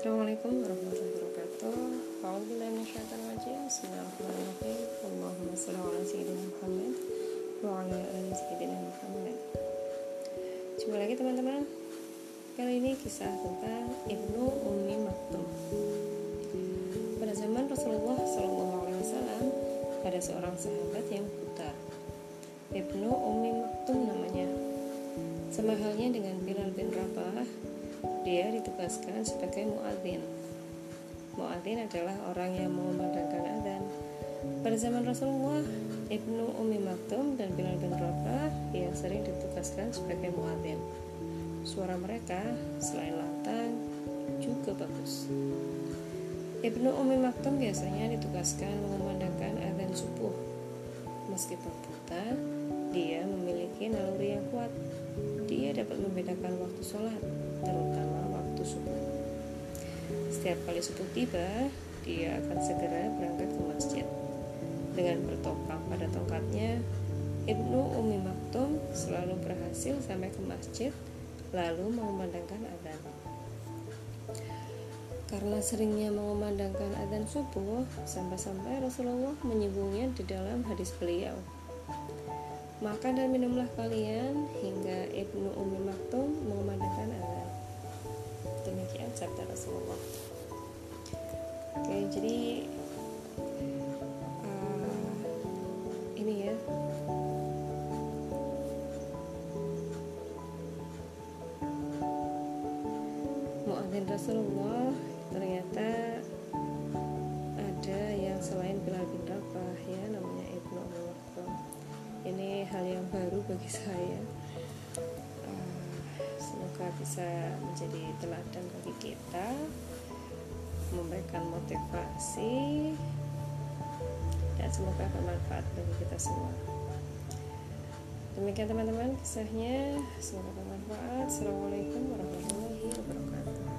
A'udzubillahi minasyaitonirrajim. Bismillahirrahmanirrahim. Allahumma shalli ala sayyidina Muhammad wa ala ali sayyidina Muhammad. Jumpa lagi teman-teman. Kali ini kisah tentang Ibnu Ummi Maktum. Pada zaman Rasulullah Shallallahu alaihi wasallam ada seorang sahabat yang buta. Ibnu Ummi Maktum namanya. Sama halnya dengan Bilal bin Rabah, dia ditugaskan sebagai muadzin Mu'adzin adalah orang yang mengumandangkan adzan. Pada zaman Rasulullah, Ibnu Umi Maktum dan Bilal bin Rabah yang sering ditugaskan sebagai muadzin. Suara mereka selain lantang juga bagus. Ibnu Umi Maktum biasanya ditugaskan mengumandangkan adzan subuh. Meskipun buta, dia memiliki naluri yang kuat. Dia dapat membedakan waktu sholat, terutama waktu subuh. Setiap kali subuh tiba, dia akan segera berangkat ke masjid. Dengan bertopang pada tongkatnya, Ibnu Umi Maktum selalu berhasil sampai ke masjid lalu mengumandangkan adzan. Karena seringnya mengumandangkan adzan subuh, sampai-sampai Rasulullah menyebutnya di dalam hadis beliau. Makan dan minumlah kalian hingga Ibnu Umi Maktum mengumandangkan adzan. Demikian sabda Rasulullah oke jadi uh, ini ya Rasulullah ternyata ada yang selain Bilal bin Rabah ya namanya Ibnu Umar ini hal yang baru bagi saya. Uh, semoga bisa menjadi teladan bagi kita memberikan motivasi dan semoga bermanfaat bagi kita semua. Demikian teman-teman kisahnya. Semoga bermanfaat. Assalamualaikum warahmatullahi